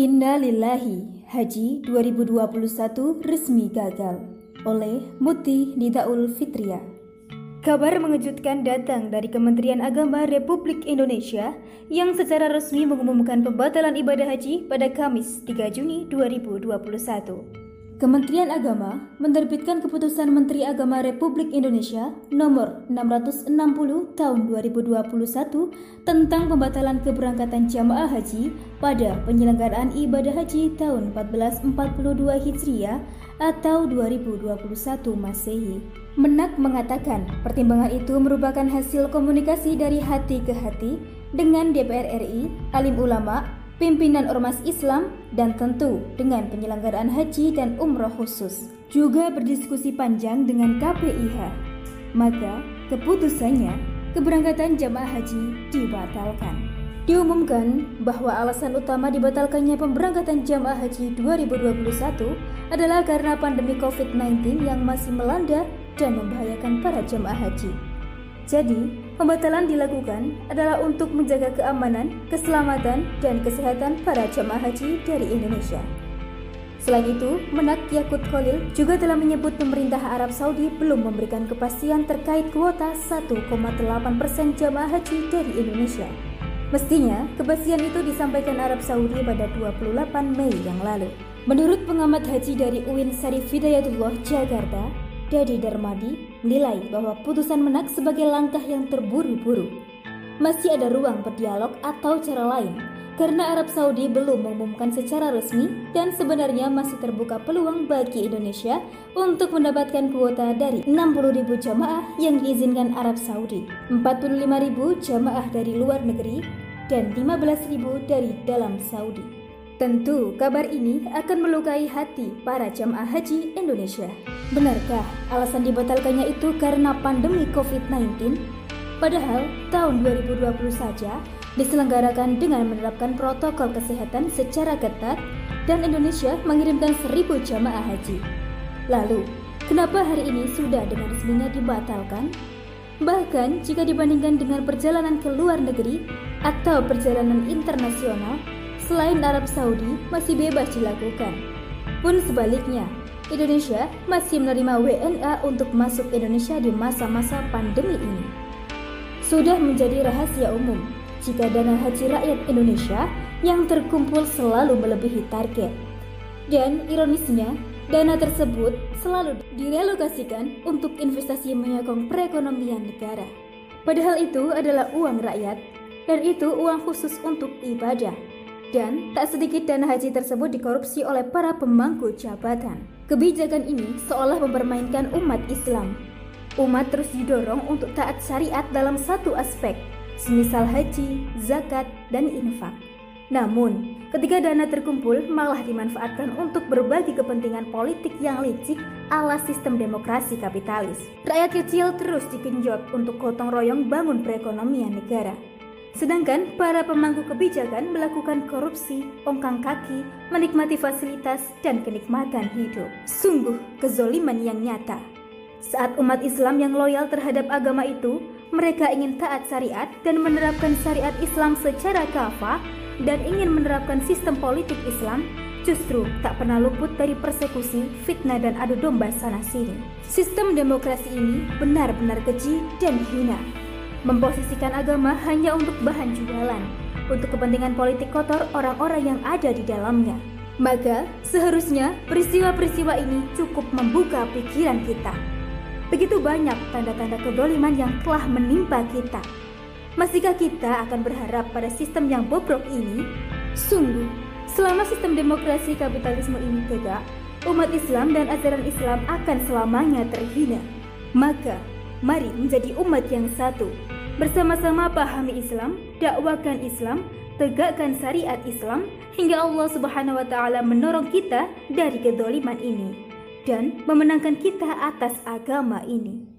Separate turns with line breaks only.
Inna lillahi Haji 2021 resmi gagal oleh Muti Nidaul Fitria. Kabar mengejutkan datang dari Kementerian Agama Republik Indonesia yang secara resmi mengumumkan pembatalan ibadah haji pada Kamis 3 Juni 2021. Kementerian Agama menerbitkan keputusan Menteri Agama Republik Indonesia nomor 660 tahun 2021 tentang pembatalan keberangkatan jamaah haji pada penyelenggaraan ibadah haji tahun 1442 Hijriah atau 2021 Masehi. Menak mengatakan pertimbangan itu merupakan hasil komunikasi dari hati ke hati dengan DPR RI, alim ulama, pimpinan ormas Islam, dan tentu dengan penyelenggaraan haji dan umroh khusus. Juga berdiskusi panjang dengan KPIH. Maka, keputusannya, keberangkatan jamaah haji dibatalkan. Diumumkan bahwa alasan utama dibatalkannya pemberangkatan jamaah haji 2021 adalah karena pandemi COVID-19 yang masih melanda dan membahayakan para jamaah haji. Jadi, pembatalan dilakukan adalah untuk menjaga keamanan, keselamatan, dan kesehatan para jemaah haji dari Indonesia. Selain itu, Menak Yakut Khalil juga telah menyebut pemerintah Arab Saudi belum memberikan kepastian terkait kuota 1,8 persen jamaah haji dari Indonesia. Mestinya, kepastian itu disampaikan Arab Saudi pada 28 Mei yang lalu. Menurut pengamat haji dari UIN Sarif Hidayatullah Jakarta, Dedi Darmadi menilai bahwa putusan menak sebagai langkah yang terburu-buru. Masih ada ruang berdialog atau cara lain, karena Arab Saudi belum mengumumkan secara resmi dan sebenarnya masih terbuka peluang bagi Indonesia untuk mendapatkan kuota dari 60.000 jamaah yang diizinkan Arab Saudi, 45.000 jamaah dari luar negeri, dan 15.000 dari dalam Saudi. Tentu kabar ini akan melukai hati para jamaah haji Indonesia. Benarkah alasan dibatalkannya itu karena pandemi COVID-19? Padahal tahun 2020 saja diselenggarakan dengan menerapkan protokol kesehatan secara ketat dan Indonesia mengirimkan seribu jamaah haji. Lalu, kenapa hari ini sudah dengan resminya dibatalkan? Bahkan jika dibandingkan dengan perjalanan ke luar negeri atau perjalanan internasional, selain Arab Saudi masih bebas dilakukan. Pun sebaliknya, Indonesia masih menerima WNA untuk masuk Indonesia di masa-masa pandemi ini. Sudah menjadi rahasia umum jika dana haji rakyat Indonesia yang terkumpul selalu melebihi target. Dan ironisnya, dana tersebut selalu direlokasikan untuk investasi menyokong perekonomian negara. Padahal itu adalah uang rakyat, dan itu uang khusus untuk ibadah. Dan tak sedikit dana haji tersebut dikorupsi oleh para pemangku jabatan. Kebijakan ini seolah mempermainkan umat Islam. Umat terus didorong untuk taat syariat dalam satu aspek, semisal haji, zakat, dan infak. Namun, ketika dana terkumpul malah dimanfaatkan untuk berbagi kepentingan politik yang licik ala sistem demokrasi kapitalis. Rakyat kecil terus dikenjot untuk gotong royong bangun perekonomian negara. Sedangkan para pemangku kebijakan melakukan korupsi, ongkang kaki, menikmati fasilitas, dan kenikmatan hidup. Sungguh kezoliman yang nyata. Saat umat Islam yang loyal terhadap agama itu, mereka ingin taat syariat dan menerapkan syariat Islam secara kafah dan ingin menerapkan sistem politik Islam, justru tak pernah luput dari persekusi, fitnah, dan adu domba sana-sini. Sistem demokrasi ini benar-benar keji dan hina memposisikan agama hanya untuk bahan jualan, untuk kepentingan politik kotor orang-orang yang ada di dalamnya. Maka, seharusnya peristiwa-peristiwa ini cukup membuka pikiran kita. Begitu banyak tanda-tanda kedoliman yang telah menimpa kita. Masihkah kita akan berharap pada sistem yang bobrok ini? Sungguh, selama sistem demokrasi kapitalisme ini tegak, umat Islam dan ajaran Islam akan selamanya terhina. Maka, Mari menjadi umat yang satu. Bersama-sama pahami Islam, dakwakan Islam, tegakkan syariat Islam hingga Allah Subhanahu wa taala menorong kita dari kedoliman ini dan memenangkan kita atas agama ini.